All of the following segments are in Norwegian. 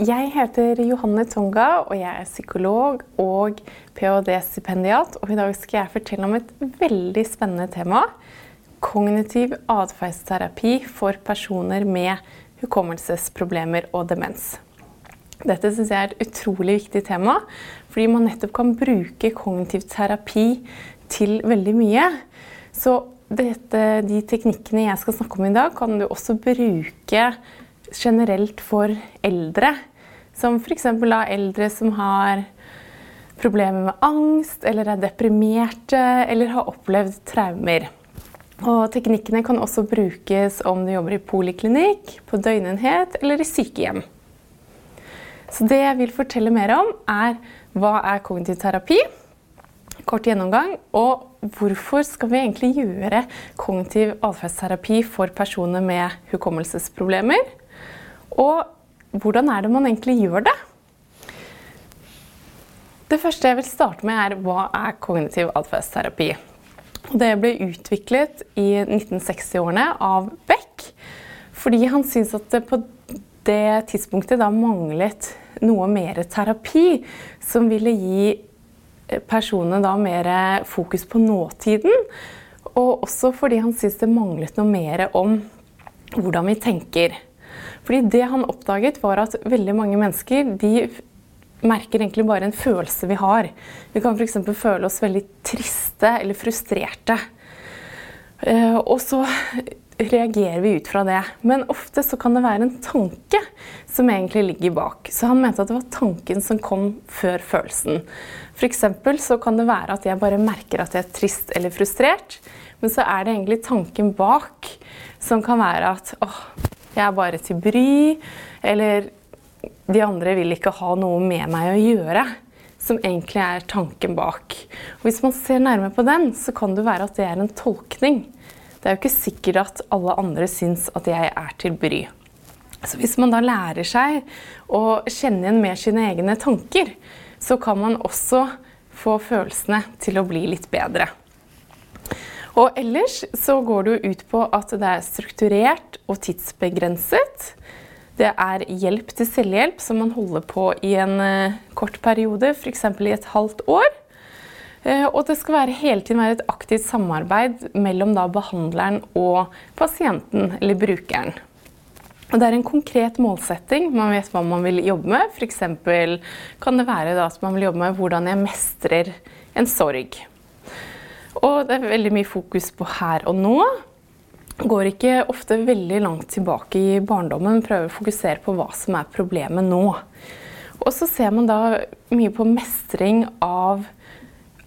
Jeg heter Johanne Tonga, og jeg er psykolog og ph.d.-stipendiat. Og i dag skal jeg fortelle om et veldig spennende tema. Kognitiv atferdsterapi for personer med hukommelsesproblemer og demens. Dette syns jeg er et utrolig viktig tema, fordi man nettopp kan bruke kognitiv terapi til veldig mye. Så dette, de teknikkene jeg skal snakke om i dag, kan du også bruke generelt for eldre. Som f.eks. eldre som har problemer med angst, eller er deprimerte, eller har opplevd traumer. Og teknikkene kan også brukes om du jobber i poliklinikk, på døgnenhet eller i sykehjem. Så det jeg vil fortelle mer om, er hva er kognitiv terapi? Kort gjennomgang. Og hvorfor skal vi egentlig gjøre kognitiv atferdsterapi for personer med hukommelsesproblemer? Og hvordan er det man egentlig gjør det? Det første jeg vil starte med, er hva er kognitiv atferdsterapi? Det ble utviklet i 1960-årene av Beck fordi han syntes at det på det tidspunktet da manglet noe mer terapi som ville gi personene da mer fokus på nåtiden. Og også fordi han syntes det manglet noe mer om hvordan vi tenker. Fordi det han oppdaget, var at veldig mange mennesker de merker egentlig bare en følelse vi har. Vi kan f.eks. føle oss veldig triste eller frustrerte. Eh, og så reagerer vi ut fra det. Men ofte så kan det være en tanke som egentlig ligger bak. Så han mente at det var tanken som kom før følelsen. F.eks. så kan det være at jeg bare merker at jeg er trist eller frustrert, men så er det egentlig tanken bak som kan være at åh, jeg er bare til bry, eller de andre vil ikke ha noe med meg å gjøre. Som egentlig er tanken bak. Og hvis man ser nærmere på den, så kan det være at det er en tolkning. Det er jo ikke sikkert at alle andre syns at jeg er til bry. Så hvis man da lærer seg å kjenne igjen mer sine egne tanker, så kan man også få følelsene til å bli litt bedre. Og ellers så går det jo ut på at det er strukturert og tidsbegrenset. Det er hjelp til selvhjelp som man holder på i en eh, kort periode, f.eks. i et halvt år. Eh, og det skal være, hele tiden være et aktivt samarbeid mellom behandleren og pasienten eller brukeren. Og det er en konkret målsetting. Man vet hva man vil jobbe med. F.eks. kan det være at man vil jobbe med hvordan jeg mestrer en sorg. Og det er veldig mye fokus på her og nå. Går ikke ofte veldig langt tilbake i barndommen, men prøver å fokusere på hva som er problemet nå. Og så ser man da mye på mestring av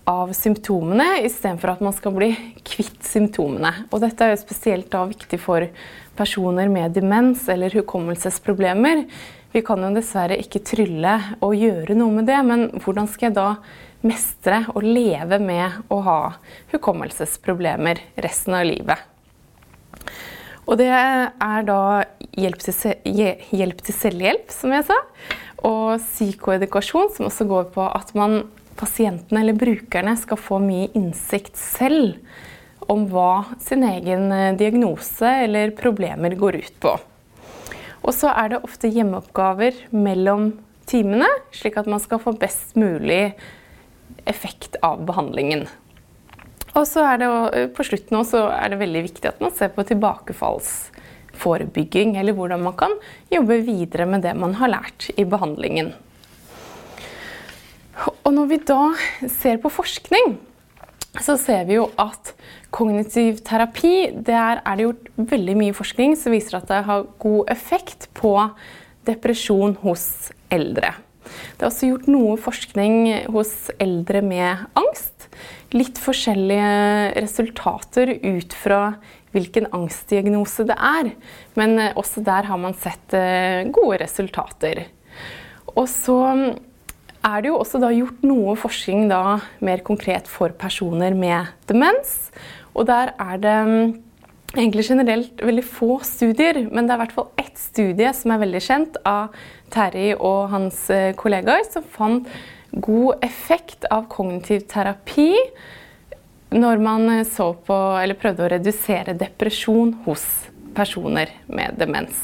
av symptomene istedenfor at man skal bli kvitt symptomene. Og dette er jo spesielt da viktig for personer med demens eller hukommelsesproblemer. Vi kan jo dessverre ikke trylle og gjøre noe med det, men hvordan skal jeg da mestre og leve med å ha hukommelsesproblemer resten av livet? Og det er da hjelp til, hjelp til selvhjelp, som jeg sa, og psykoedukasjon, som også går på at man pasientene eller brukerne skal få mye innsikt selv om hva sin egen eh, diagnose eller problemer går ut på. Og så er det ofte hjemmeoppgaver mellom timene, slik at man skal få best mulig effekt av behandlingen. Og så er det eh, på slutten også er det veldig viktig at man ser på tilbakefallsforebygging, eller hvordan man kan jobbe videre med det man har lært i behandlingen. Og når vi da ser på forskning, så ser vi jo at kognitiv terapi Der er det gjort veldig mye forskning som viser at det har god effekt på depresjon hos eldre. Det er også gjort noe forskning hos eldre med angst. Litt forskjellige resultater ut fra hvilken angstdiagnose det er. Men også der har man sett eh, gode resultater. Og så er det jo også gjort noe forskning da mer konkret for personer med demens. Og der er det mm, egentlig generelt veldig få studier, men det er i hvert fall ett studie som er veldig kjent av Terry og hans eh, kollegaer, som fant god effekt av kognitiv terapi når man eh, så på, eller prøvde å redusere depresjon hos personer med demens.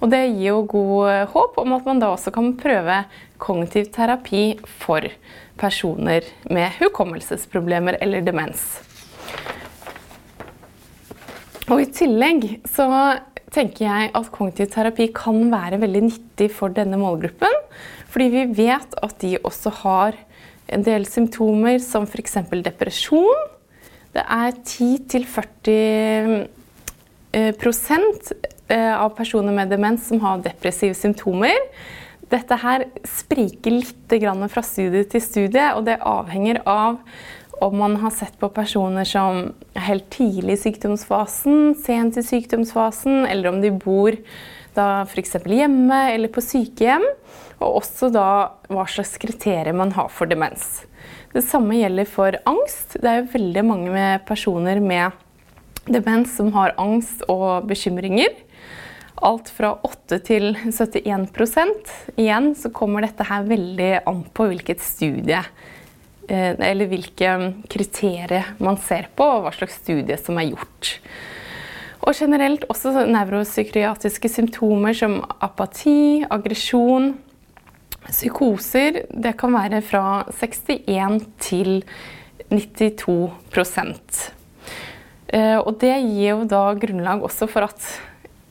Og det gir jo god håp om at man da også kan prøve kognitiv terapi for personer med hukommelsesproblemer eller demens. Og i tillegg så tenker jeg at kognitiv terapi kan være veldig nyttig for denne målgruppen. Fordi vi vet at de også har en del symptomer som f.eks. depresjon. Det er 10-40 eh, eh, av personer med demens som har depressive symptomer. Dette her spriker litt fra studie til studie, og det avhenger av om man har sett på personer som er helt tidlig i sykdomsfasen, sent i sykdomsfasen, eller om de bor f.eks. hjemme eller på sykehjem. Og også da hva slags kriterier man har for demens. Det samme gjelder for angst. Det er jo veldig mange med personer med demens som har angst og bekymringer. Alt fra 8 til 71% Igjen så kommer dette her veldig an på hvilket studie eller hvilke kriterier man ser på, og hva slags studie som er gjort. Og generelt også nevropsykiatriske symptomer som apati, aggresjon, Psykoser det kan være fra 61 til 92 eh, Og det gir jo da grunnlag også for at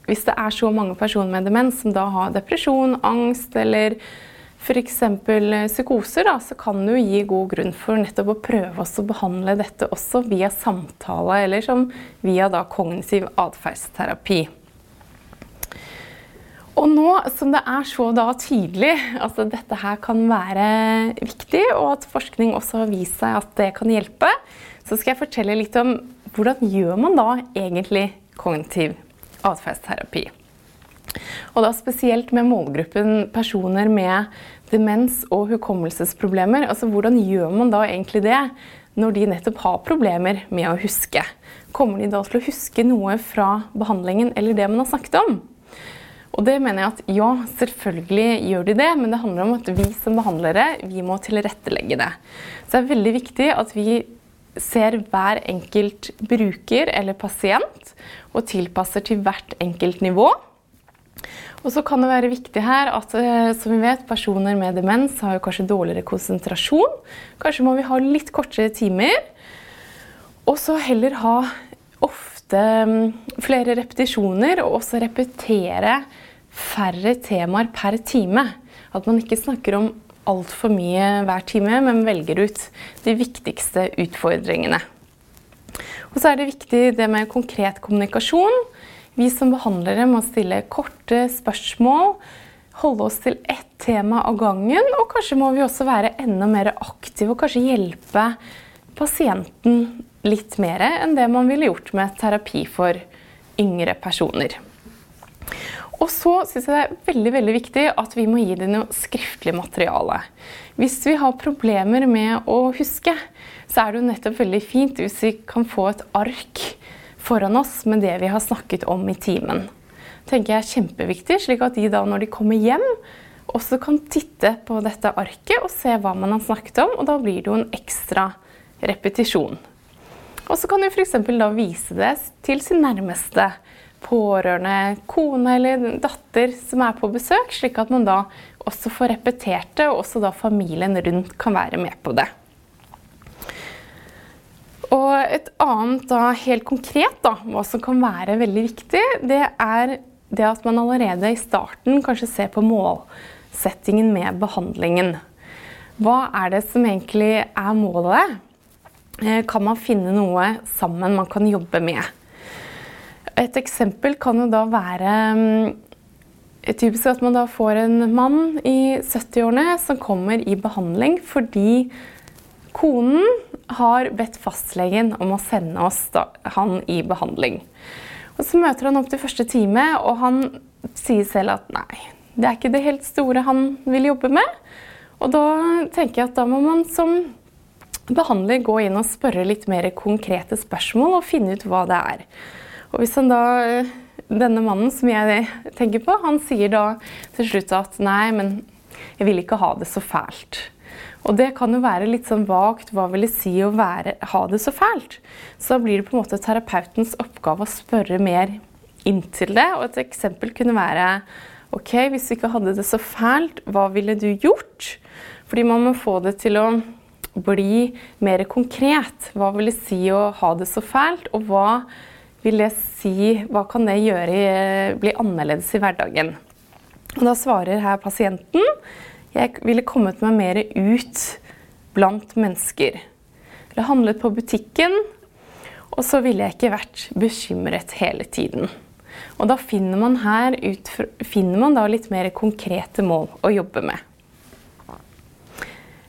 hvis det er så mange personer med demens som da har depresjon, angst eller f.eks. psykoser, da, så kan det jo gi god grunn for nettopp å prøve å behandle dette også via samtale eller som via da kognitiv atferdsterapi. Og nå som det er så da tydelig at dette her kan være viktig, og at forskning også har vist seg at det kan hjelpe, så skal jeg fortelle litt om hvordan gjør man da egentlig kognitiv atferdsterapi. Og da spesielt med målgruppen personer med demens og hukommelsesproblemer. Altså hvordan gjør man da egentlig det når de nettopp har problemer med å huske? Kommer de da til å huske noe fra behandlingen eller det man har snakket om? Og det mener jeg at ja, selvfølgelig gjør de det, men det handler om at vi som behandlere vi må tilrettelegge det. Så det er veldig viktig at vi ser hver enkelt bruker eller pasient og tilpasser til hvert enkelt nivå. Og så kan det være viktig her at eh, som vi vet, personer med demens har kanskje dårligere konsentrasjon. Kanskje må vi ha litt kortere timer. Og så heller ha ofte mm, flere repetisjoner, og også repetere færre temaer per time. At man ikke snakker om altfor mye hver time, men velger ut de viktigste utfordringene. Og så er det viktig det med konkret kommunikasjon. Vi som behandlere må stille korte spørsmål, holde oss til ett tema av gangen, og kanskje må vi også være enda mer aktive og kanskje hjelpe pasienten litt mer enn det man ville gjort med terapi for yngre personer. Og så syns jeg det er veldig veldig viktig at vi må gi dem noe skriftlig materiale. Hvis vi har problemer med å huske, så er det jo nettopp veldig fint hvis vi kan få et ark foran oss med det vi har snakket om i timen. tenker jeg er kjempeviktig, slik at de da når de kommer hjem, også kan titte på dette arket og se hva man har snakket om, og da blir det jo en ekstra repetisjon. Og så kan du f.eks. da vise det til sin nærmeste pårørende, kone eller datter som er på besøk, slik at man da også får repetert det, og også da familien rundt kan være med på det. Og et annet da, helt konkret da, hva som kan være veldig viktig, det er det at man allerede i starten kanskje ser på målsettingen med behandlingen. Hva er det som egentlig er målet? Eh, kan man finne noe sammen man kan jobbe med? Et eksempel kan jo da være mm, typisk at man da får en mann i 70-årene som kommer i behandling fordi konen har bedt fastlegen om å sende oss da, han i behandling. Og Så møter han opp til første time, og han sier selv at nei, det er ikke det helt store han vil jobbe med. Og da tenker jeg at da må man som behandler gå inn og spørre litt mer konkrete spørsmål og finne ut hva det er. Og hvis han da denne mannen som jeg tenker på, han sier da til slutt at nei, men jeg vil ikke ha det så fælt. Og det kan jo være litt sånn vagt. Hva vil det si å være, ha det så fælt? Så da blir det på en måte terapeutens oppgave å spørre mer inntil det. Og et eksempel kunne være OK, hvis du ikke hadde det så fælt, hva ville du gjort? Fordi man må få det til å bli mer konkret. Hva vil det si å ha det så fælt, og hva vil det si Hva kan det gjøre bli annerledes i hverdagen? Og da svarer her pasienten jeg ville kommet meg mer ut blant mennesker. Ville handlet på butikken, og så ville jeg ikke vært bekymret hele tiden. Og da finner man her ut, finner man litt mer konkrete mål å jobbe med.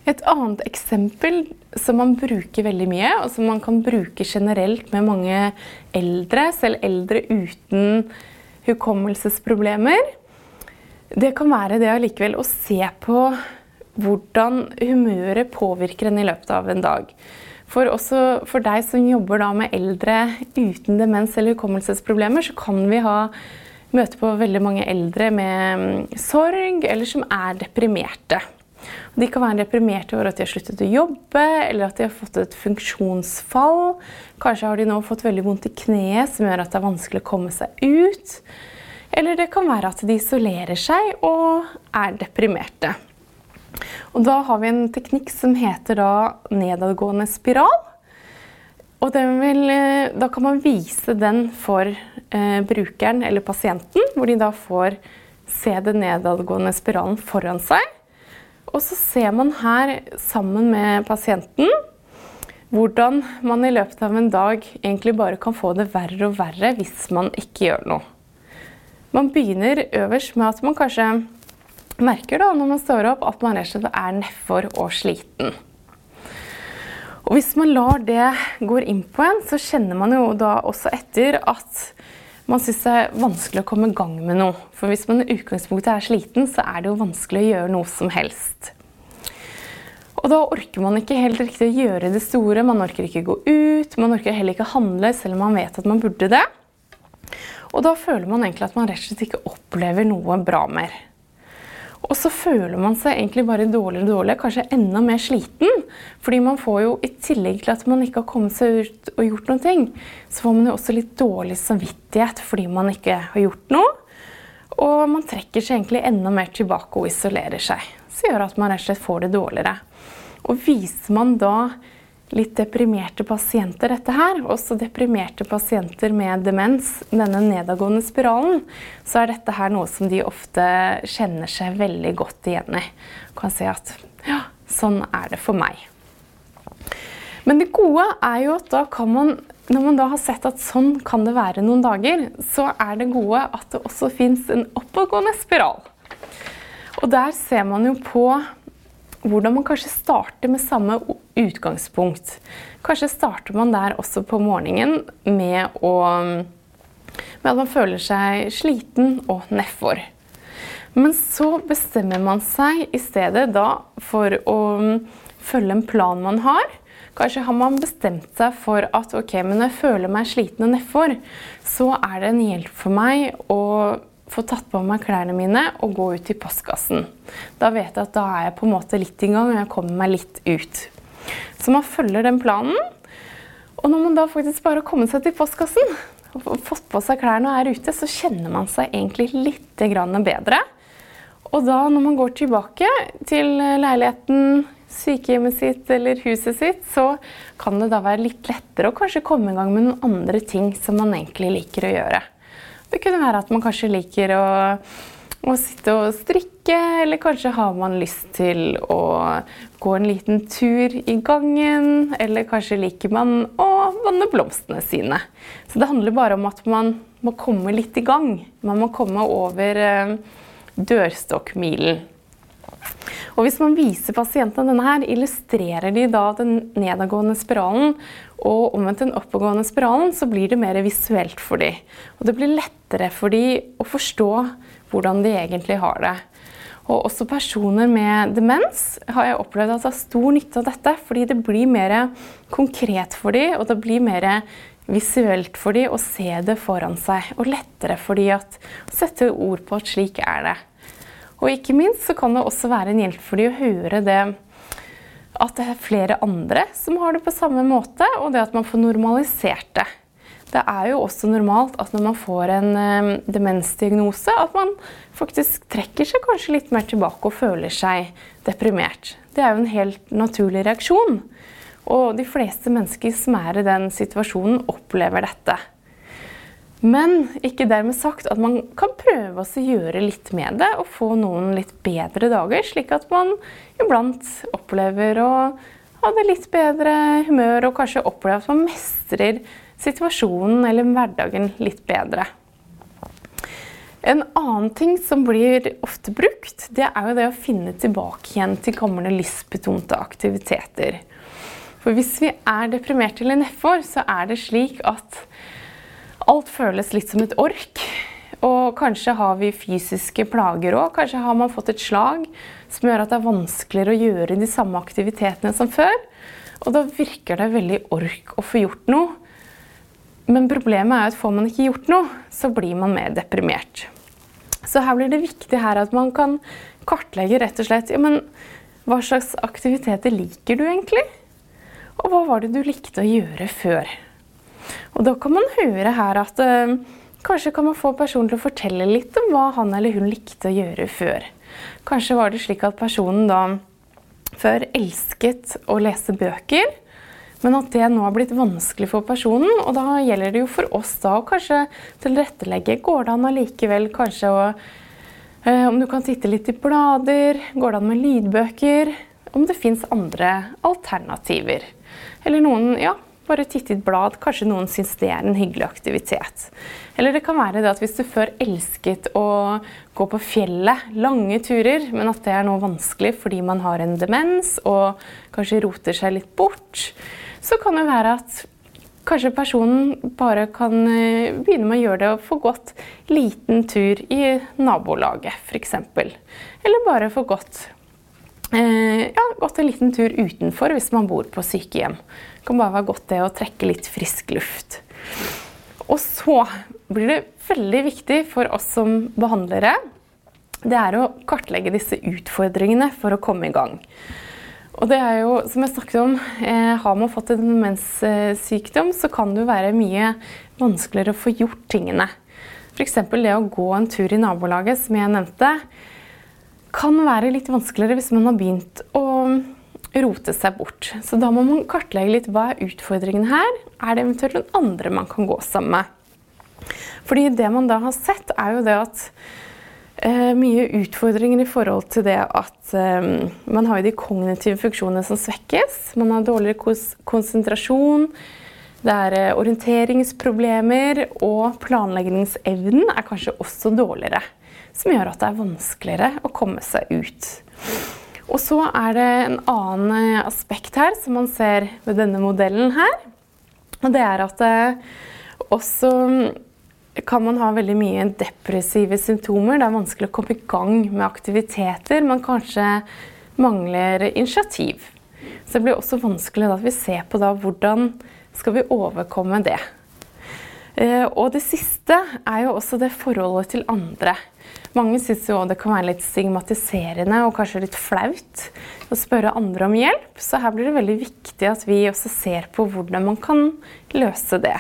Et annet eksempel som man bruker veldig mye, og som man kan bruke generelt med mange eldre, selv eldre uten hukommelsesproblemer, det kan være det allikevel å se på hvordan humøret påvirker en i løpet av en dag. For også for deg som jobber med eldre uten demens eller hukommelsesproblemer, så kan vi ha møte på veldig mange eldre med mm, sorg, eller som er deprimerte. De kan være deprimerte over at de har sluttet å jobbe, eller at de har fått et funksjonsfall. Kanskje har de nå fått veldig vondt i kneet, som gjør at det er vanskelig å komme seg ut. Eller det kan være at de isolerer seg og er deprimerte. Og da har vi en teknikk som heter da nedadgående spiral. Og vil, eh, da kan man vise den for eh, brukeren eller pasienten, hvor de da får se den nedadgående spiralen foran seg. Og så ser man her sammen med pasienten hvordan man i løpet av en dag egentlig bare kan få det verre og verre hvis man ikke gjør noe. Man begynner øverst med at man kanskje merker da, når man står opp at man rett og slett er nedfor og sliten. Og hvis man lar det gå inn på en, så kjenner man jo da også etter at man syns det er vanskelig å komme i gang med noe. For hvis man i utgangspunktet er sliten, så er det jo vanskelig å gjøre noe som helst. Og da orker man ikke helt riktig å gjøre det store. Man orker ikke gå ut, man orker heller ikke handle, selv om man vet at man burde det. Og da føler man egentlig at man rett og slett ikke opplever noe bra mer. Og så føler man seg egentlig bare dårligere og dårligere, kanskje enda mer sliten. Fordi man får jo, i tillegg til at man ikke har kommet seg ut og gjort noen ting, så får man jo også litt dårlig samvittighet fordi man ikke har gjort noe. Og man trekker seg egentlig enda mer tilbake og isolerer seg. Så gjør at man rett og slett får det dårligere. Og viser man da litt deprimerte pasienter dette her, også deprimerte pasienter med demens, denne nedadgående spiralen, så er dette her noe som de ofte kjenner seg veldig godt igjen i. Kan si at ja, sånn er det for meg. Men det gode er jo at da kan man, når man da har sett at sånn kan det være noen dager, så er det gode at det også fins en oppadgående spiral. Og der ser man jo på hvordan man kanskje starter med samme utgangspunkt. Kanskje starter man der også på morgenen med, å, med at man føler seg sliten og nedfor. Men så bestemmer man seg i stedet da for å følge en plan man har. Kanskje har man bestemt seg for at ok, men når jeg føler meg sliten og nedfor, så er det en hjelp for meg å få tatt på meg klærne mine og gå ut til postkassen. Da vet jeg at da er jeg på en måte litt i gang, og jeg kommer meg litt ut. Så man følger den planen. Og når man da faktisk bare har kommet seg til postkassen og fått på seg klærne og er ute, så kjenner man seg egentlig litt bedre. Og da når man går tilbake til leiligheten, sykehjemmet sitt eller huset sitt, så kan det da være litt lettere å kanskje komme i gang med noen andre ting som man egentlig liker å gjøre. Det kunne være at man kanskje liker å, å sitte og strikke, eller kanskje har man lyst til å gå en liten tur i gangen, eller kanskje liker man å vanne blomstene sine. Så det handler bare om at man må komme litt i gang. Man må komme over eh, dørstokkmilen. Og hvis man viser pasientene denne her, illustrerer de da den nedadgående spiralen og omvendt den oppegående spiralen, så blir det mer visuelt for dem. Og det blir lettere for dem å forstå hvordan de egentlig har det. Og også personer med demens har jeg opplevd at har stor nytte av dette, fordi det blir mer konkret for dem, og det blir mer visuelt for dem å se det foran seg. Og lettere for dem å sette ord på at slik er det. Og ikke minst så kan det også være en hjelp for dem å høre det at det er flere andre som har det på samme måte, og det at man får normalisert det. det er jo også normalt at når man får en eh, demensdiagnose, at man faktisk trekker seg kanskje litt mer tilbake og føler seg deprimert. Det er jo en helt naturlig reaksjon. Og de fleste mennesker som er i den situasjonen, opplever dette. Men ikke dermed sagt at man kan prøve å gjøre litt med det og få noen litt bedre dager, slik at man iblant opplever å ha det litt bedre humør og kanskje opplever at man mestrer situasjonen eller hverdagen litt bedre. En annen ting som blir ofte brukt, det er jo det å finne tilbake igjen til gamle lystbetonte aktiviteter. For hvis vi er deprimerte eller nedfor, så er det slik at alt føles litt som et ork. Og kanskje har vi fysiske plager òg. Kanskje har man fått et slag som gjør at det er vanskeligere å gjøre de samme aktivitetene som før. Og da virker det veldig ork å få gjort noe. Men problemet er at får man ikke gjort noe, så blir man mer deprimert. Så her blir det viktig her at man kan kartlegge rett og slett ja, men hva slags aktiviteter liker du egentlig? Og hva var det du likte å gjøre før? Og da kan man høre her at øh, kanskje kan man få personen til å fortelle litt om hva han eller hun likte å gjøre før. Kanskje var det slik at personen da før elsket å lese bøker. Men at det nå har blitt vanskelig for personen, og da gjelder det jo for oss da å kanskje tilrettelegge. Går det an allikevel kanskje å eh, Om du kan titte litt i blader, går det an med lydbøker? Om det fins andre alternativer. Eller noen ja, bare titte i et blad. Kanskje noen syns det er en hyggelig aktivitet. Eller det kan være det at hvis du før elsket å gå på fjellet, lange turer, men at det er nå vanskelig fordi man har en demens og kanskje roter seg litt bort, så kan det være at kanskje personen bare kan eh, begynne med å gjøre det og få gått liten tur i nabolaget, f.eks. Eller bare få gått, eh, ja, gått en liten tur utenfor hvis man bor på sykehjem. Kan bare være godt det å trekke litt frisk luft. Og så blir det veldig viktig for oss som behandlere det er å kartlegge disse utfordringene for å komme i gang. Og det er jo, som jeg snakket om, eh, Har man fått en demenssykdom, så kan det jo være mye vanskeligere å få gjort tingene. F.eks. det å gå en tur i nabolaget, som jeg nevnte, kan være litt vanskeligere hvis man har begynt å rote seg bort. Så da må man kartlegge litt hva er utfordringen her. Er det eventuelt noen andre man kan gå sammen med? Fordi det man da har sett, er jo det at Eh, mye utfordringer i forhold til det at eh, man har jo de kognitive funksjonene som svekkes. Man har dårligere konsentrasjon. Det er eh, orienteringsproblemer, og planleggingsevnen er kanskje også dårligere. Som gjør at det er vanskeligere å komme seg ut. Og så er det en annen aspekt her som man ser ved denne modellen her. Og det er at også kan man ha veldig mye depressive symptomer. Det er vanskelig å komme i gang med aktiviteter. Man kanskje mangler initiativ. Så det blir også vanskelig at vi ser på da, hvordan skal vi overkomme det. Eh, og det siste er jo også det forholdet til andre. Mange syns jo det kan være litt stigmatiserende og kanskje litt flaut å spørre andre om hjelp. Så her blir det veldig viktig at vi også ser på hvordan man kan løse det.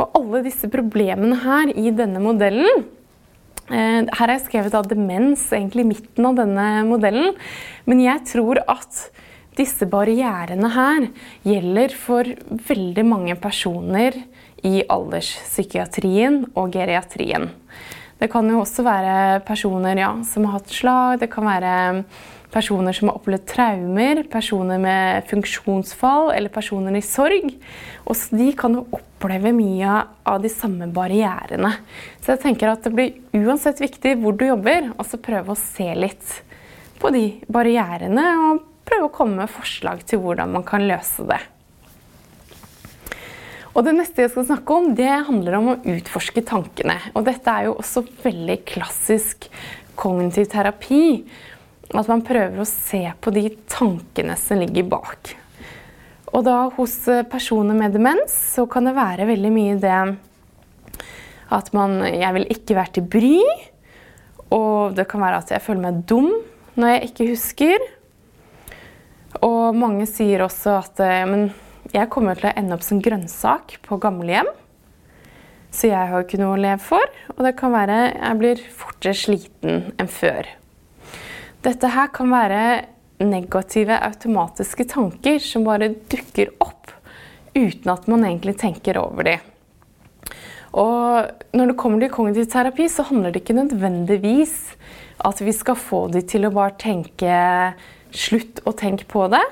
Og alle disse problemene her i denne modellen eh, Her har jeg skrevet av demens egentlig i midten av denne modellen. Men jeg tror at disse barrierene her gjelder for veldig mange personer i alderspsykiatrien og geriatrien. Det kan jo også være personer ja, som har hatt slag. Det kan være personer som har opplevd traumer, personer med funksjonsfall eller personer i sorg. Også de kan jo oppleve mye av de samme barrierene. Så jeg tenker at det blir uansett viktig hvor du jobber, og prøve å se litt på de barrierene og prøve å komme med forslag til hvordan man kan løse det. Og Det neste jeg skal snakke om, det handler om å utforske tankene. Og Dette er jo også veldig klassisk kognitiv terapi. At man prøver å se på de tankene som ligger bak. Og da hos personer med demens så kan det være veldig mye det at man Jeg vil ikke være til bry. Og det kan være at jeg føler meg dum når jeg ikke husker. Og mange sier også at eh, men jeg kommer til å ende opp som grønnsak på gamlehjem. så jeg har ikke noe å leve for. Og det kan være jeg blir fortere sliten enn før. Dette her kan være negative automatiske tanker som bare dukker opp uten at man egentlig tenker over dem. Og når det kommer til kognitiv terapi, så handler det ikke nødvendigvis at vi skal få de til å bare tenke slutt å tenke på det.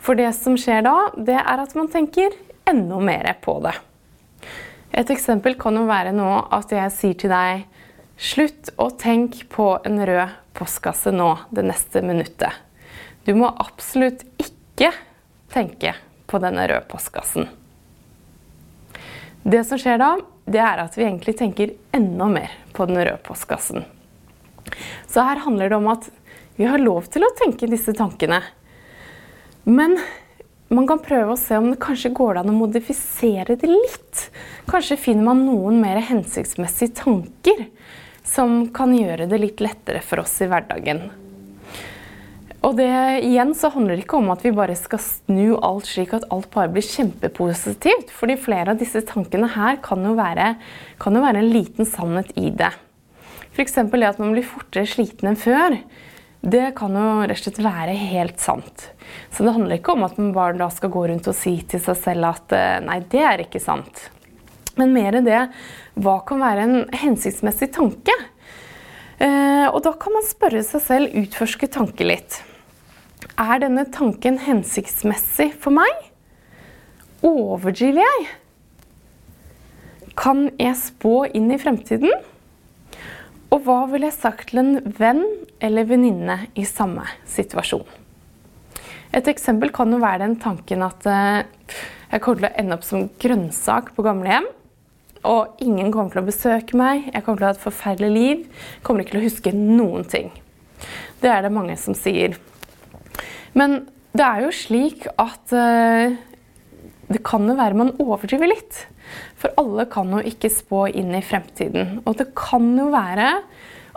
For det som skjer da, det er at man tenker enda mer på det. Et eksempel kan jo være nå at jeg sier til deg slutt å tenke på en rød postkasse nå det neste minuttet. Du må absolutt ikke tenke på denne røde postkassen. Det som skjer da, det er at vi egentlig tenker enda mer på den røde postkassen. Så her handler det om at vi har lov til å tenke disse tankene. Men man kan prøve å se om det kanskje går an å modifisere det litt. Kanskje finner man noen mer hensiktsmessige tanker som kan gjøre det litt lettere for oss i hverdagen. Og det igjen så handler det ikke om at vi bare skal snu alt slik at alt bare blir kjempepositivt. Fordi flere av disse tankene her kan jo være, kan jo være en liten sannhet i det. F.eks. det at man blir fortere sliten enn før. Det kan jo rett og slett være helt sant. Så det handler ikke om at man bare da skal gå rundt og si til seg selv at eh, nei, det er ikke sant. Men mer det hva kan være en hensiktsmessig tanke? Eh, og da kan man spørre seg selv, utforske tanken litt. Er denne tanken hensiktsmessig for meg? Overdriver jeg? Kan jeg spå inn i fremtiden? Og hva ville jeg sagt til en venn eller venninne i samme situasjon? Et eksempel kan jo være den tanken at eh, jeg kommer til å ende opp som grønnsak på gamlehjem. Og ingen kommer til å besøke meg, jeg kommer til å ha et forferdelig liv. Kommer ikke til å huske noen ting. Det er det mange som sier. Men det er jo slik at uh, det kan jo være man overdriver litt. For alle kan jo ikke spå inn i fremtiden. Og det kan jo være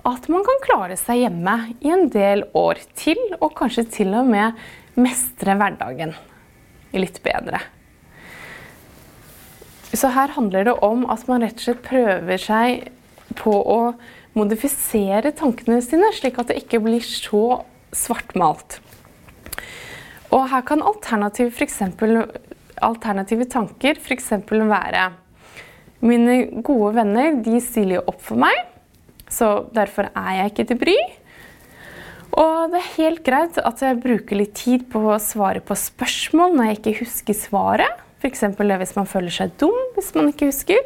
at man kan klare seg hjemme i en del år til, og kanskje til og med mestre hverdagen litt bedre. Så her handler det om at man rett og slett prøver seg på å modifisere tankene sine, slik at det ikke blir så svartmalt. Og her kan alternativ eksempel, alternative tanker f.eks. være Mine gode venner de stiller opp for meg, så derfor er jeg ikke til bry. Og det er helt greit at jeg bruker litt tid på å svare på spørsmål når jeg ikke husker svaret. F.eks. hvis man føler seg dum hvis man ikke husker.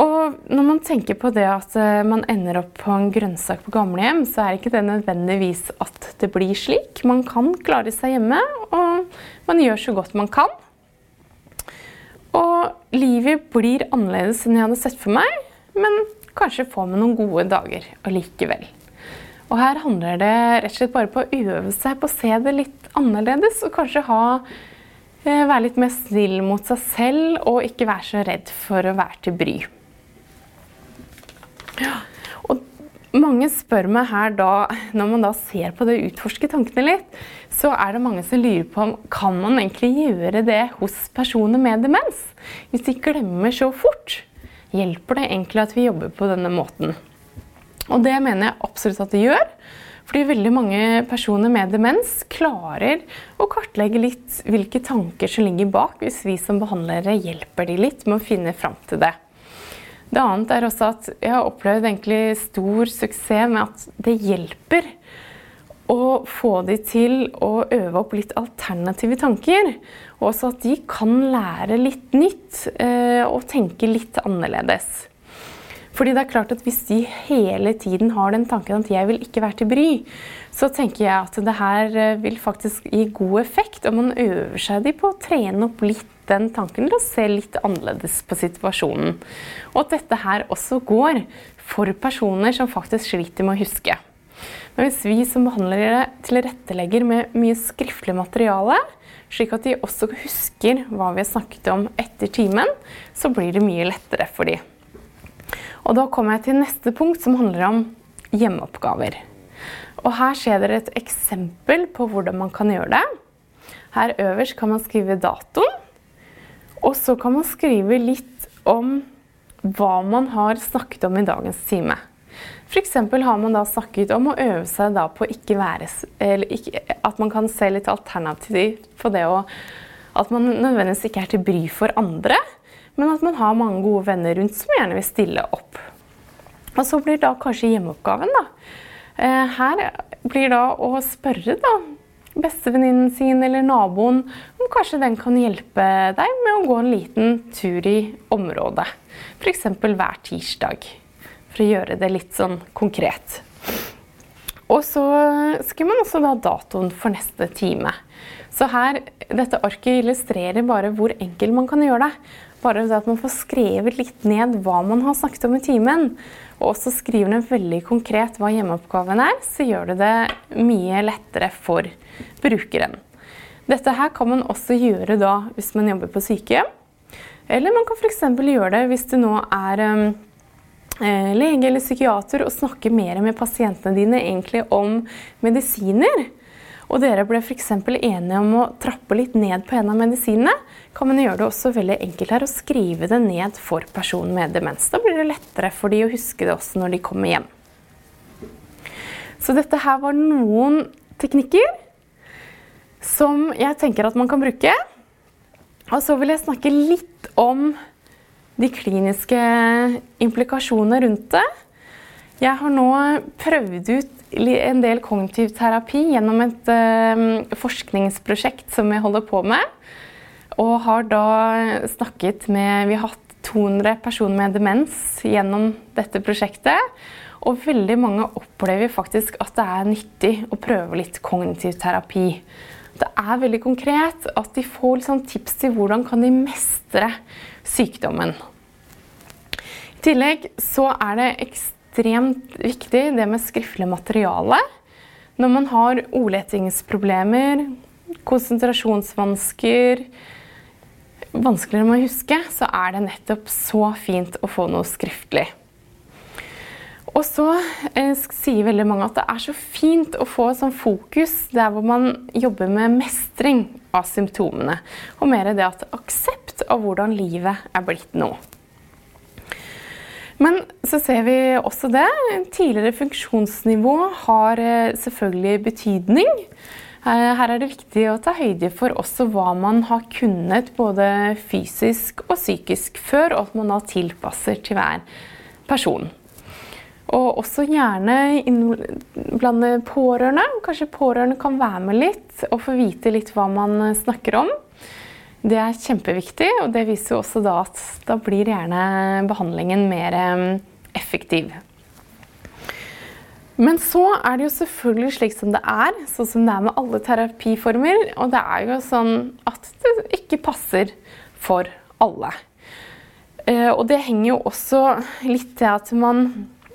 Og når man tenker på det at eh, man ender opp på en grønnsak på gamlehjem, så er ikke det nødvendigvis at det blir slik. Man kan klare seg hjemme, og man gjør så godt man kan. Og livet blir annerledes enn jeg hadde sett for meg, men kanskje får man noen gode dager allikevel. Og her handler det rett og slett bare på å øve seg på å se det litt annerledes, og kanskje ha, eh, være litt mer snill mot seg selv, og ikke være så redd for å være til bry. Og mange spør meg her da, når man da ser på det og utforsker tankene litt, så er det mange som lurer på om kan man egentlig gjøre det hos personer med demens? Hvis de glemmer så fort, hjelper det egentlig at vi jobber på denne måten? Og det mener jeg absolutt at det gjør. Fordi veldig mange personer med demens klarer å kartlegge litt hvilke tanker som ligger bak, hvis vi som behandlere hjelper de litt med å finne fram til det. Det annet er også at jeg har opplevd egentlig stor suksess med at det hjelper å få de til å øve opp litt alternative tanker. Og også at de kan lære litt nytt eh, og tenke litt annerledes. Fordi det er klart at Hvis de hele tiden har den tanken at 'jeg vil ikke være til bry', så tenker jeg at det her eh, vil faktisk gi god effekt om man øver seg de på å trene opp litt den tanken til å se litt annerledes på situasjonen. Og at dette her også går for personer som faktisk sliter med å huske. Men hvis vi som behandlere tilrettelegger med mye skriftlig materiale, slik at de også husker hva vi har snakket om etter timen, så blir det mye lettere for dem. Og da kommer jeg til neste punkt, som handler om hjemmeoppgaver. Og her ser dere et eksempel på hvordan man kan gjøre det. Her øverst kan man skrive datoen. Og så kan man skrive litt om hva man har snakket om i dagens time. F.eks. har man da snakket om å øve seg på ikke være ikke, At man kan se litt alternativt på det å At man nødvendigvis ikke er til bry for andre, men at man har mange gode venner rundt som gjerne vil stille opp. Og så blir da kanskje hjemmeoppgaven, da. Eh, her blir da å spørre da bestevenninnen sin eller naboen om kanskje den kan hjelpe deg med å gå en liten tur i området. F.eks. hver tirsdag. For å gjøre det litt sånn konkret. Og så skriver man også da datoen for neste time. Så her, dette arket illustrerer bare hvor enkelt man kan gjøre det. Bare det at man får skrevet litt ned hva man har snakket om i timen, og også skriver ned veldig konkret hva hjemmeoppgaven er, så gjør det det mye lettere for brukeren. Dette her kan man også gjøre da hvis man jobber på sykehjem. Eller man kan f.eks. gjøre det hvis du nå er um, eh, lege eller psykiater og snakker mer med pasientene dine egentlig om medisiner og dere ble f.eks. enige om å trappe litt ned på en av medisinene, kan man gjøre det også veldig enkelt her å skrive det ned for personen med demens. Da blir det lettere for de å huske det også når de kommer hjem. Så dette her var noen teknikker som jeg tenker at man kan bruke. Og så vil jeg snakke litt om de kliniske implikasjonene rundt det. Jeg har nå prøvd ut en del kognitiv terapi gjennom et uh, forskningsprosjekt som jeg holder på med. Og har da snakket med Vi har hatt 200 personer med demens gjennom dette prosjektet. Og veldig mange opplever faktisk at det er nyttig å prøve litt kognitiv terapi. Det er veldig konkret at de får liksom tips til hvordan kan de mestre sykdommen. I tillegg så er det ekstremt ekstremt viktig, det med skriftlig materiale. Når man har ordletingsproblemer, konsentrasjonsvansker, vanskeligere med å huske, så er det nettopp så fint å få noe skriftlig. Og så eh, sier veldig mange at det er så fint å få sånn fokus der hvor man jobber med mestring av symptomene, og mer det at aksept av hvordan livet er blitt nå. Men så ser vi også det. Tidligere funksjonsnivå har eh, selvfølgelig betydning. Eh, her er det viktig å ta høyde for også hva man har kunnet både fysisk og psykisk før, og at man da tilpasser til hver person. Og også gjerne blande pårørende. Kanskje pårørende kan være med litt og få vite litt hva man snakker om. Det er kjempeviktig, og det viser jo også da at da blir gjerne behandlingen mer effektiv. Men så er det jo selvfølgelig slik som det er, sånn som det er med alle terapiformer. Og det er jo sånn at det ikke passer for alle. Eh, og det henger jo også litt til at man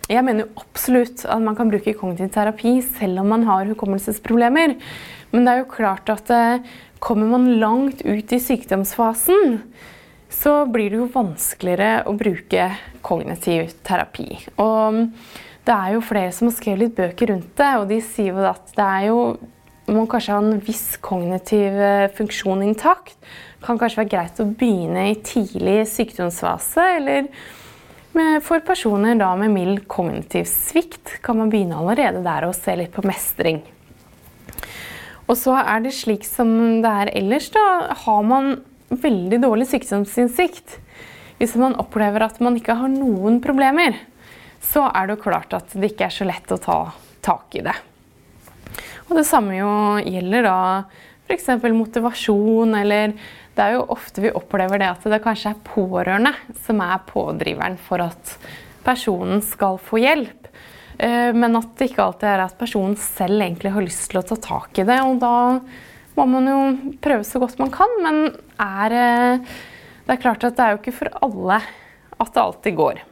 Jeg mener jo absolutt at man kan bruke kognitiv terapi selv om man har hukommelsesproblemer. Men det er jo klart at eh, Kommer man langt ut i sykdomsfasen, så blir det jo vanskeligere å bruke kognitiv terapi. Og det er jo flere som har skrevet litt bøker rundt det, og de sier jo at det er jo man kanskje har en viss kognitiv eh, funksjon intakt. Kan kanskje være greit å begynne i tidlig sykdomsfase, eller for personer med mild kognitiv svikt kan man begynne allerede der og se litt på mestring. Og så er det slik som det er ellers, da har man veldig dårlig sykdomsinnsikt. Hvis man opplever at man ikke har noen problemer, så er det jo klart at det ikke er så lett å ta tak i det. Og det samme jo gjelder da f.eks. motivasjon, eller det er jo ofte vi opplever det at det kanskje er pårørende som er pådriveren for at personen skal få hjelp. Eh, men at det ikke alltid er at personen selv egentlig har lyst til å ta tak i det. Og da må man jo prøve så godt man kan, men er, eh, det er klart at det er jo ikke for alle at det alltid går.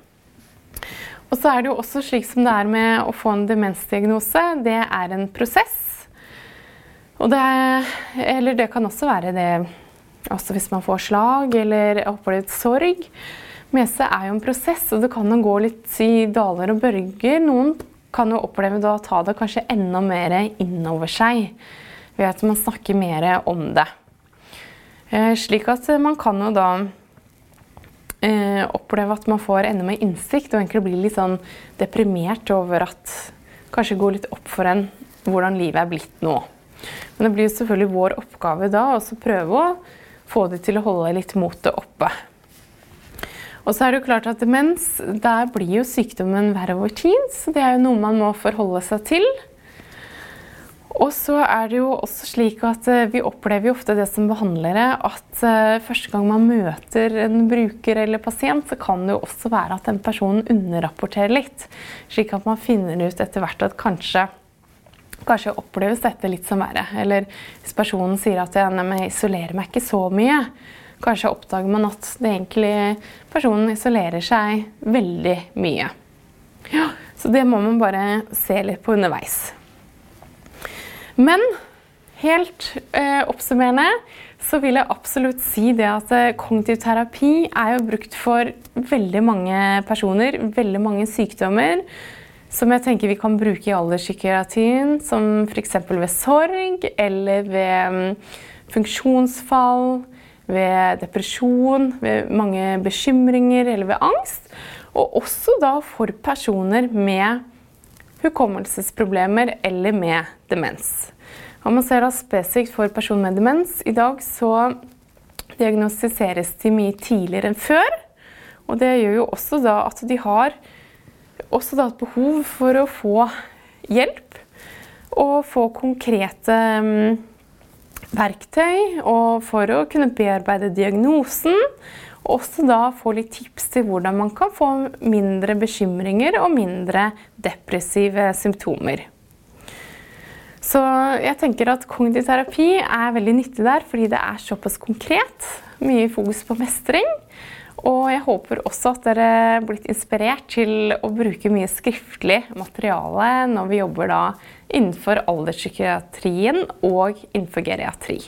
Og så er det jo også slik som det er med å få en demensdiagnose. Det er en prosess. Og det, eller det kan også være det også hvis man får slag eller opplevd sorg. Mese er jo en prosess, og det kan jo gå litt i daler og bølger. Noen kan jo oppleve da å ta det kanskje enda mer innover seg ved at man snakker mer om det. Eh, slik at man kan jo da eh, oppleve at man får enda mer innsikt og egentlig blir litt sånn deprimert over at kanskje går litt opp for en hvordan livet er blitt nå. Men det blir selvfølgelig vår oppgave da å prøve å få det til å holde litt motet oppe. Og så er det jo klart at demens, der blir jo sykdommen verre over tid, så det er jo noe man må forholde seg til. Og så er det jo også slik at eh, vi opplever jo ofte det som behandlere at eh, første gang man møter en bruker eller pasient, så kan det jo også være at den personen underrapporterer litt. Slik at man finner ut etter hvert at kanskje, kanskje oppleves dette litt som verre. Eller hvis personen sier at jeg isolerer meg ikke så mye, kanskje oppdager man at det egentlig personen isolerer seg veldig mye. Ja, så det må man bare se litt på underveis. Men helt eh, oppsummerende så vil jeg absolutt si det at eh, kognitiv terapi er jo brukt for veldig mange personer, veldig mange sykdommer. Som jeg tenker vi kan bruke i alderspsykiatrien, som f.eks. ved sorg eller ved um, funksjonsfall, ved depresjon, ved mange bekymringer eller ved angst. Og også da for personer med hukommelsesproblemer eller med demens. Og man ser da spesifikt for personer med demens. I dag så diagnostiseres de mye tidligere enn før. Og det gjør jo også da at de har også da et behov for å få hjelp og få konkrete um, verktøy og for å kunne bearbeide diagnosen og også da få litt tips til hvordan man kan få mindre bekymringer og mindre depressive symptomer. Så jeg tenker at kognitiv terapi er veldig nyttig der fordi det er såpass konkret. Mye fokus på mestring. Og jeg håper også at dere er blitt inspirert til å bruke mye skriftlig materiale når vi jobber da innenfor alderspsykiatrien og innenfor geriatri.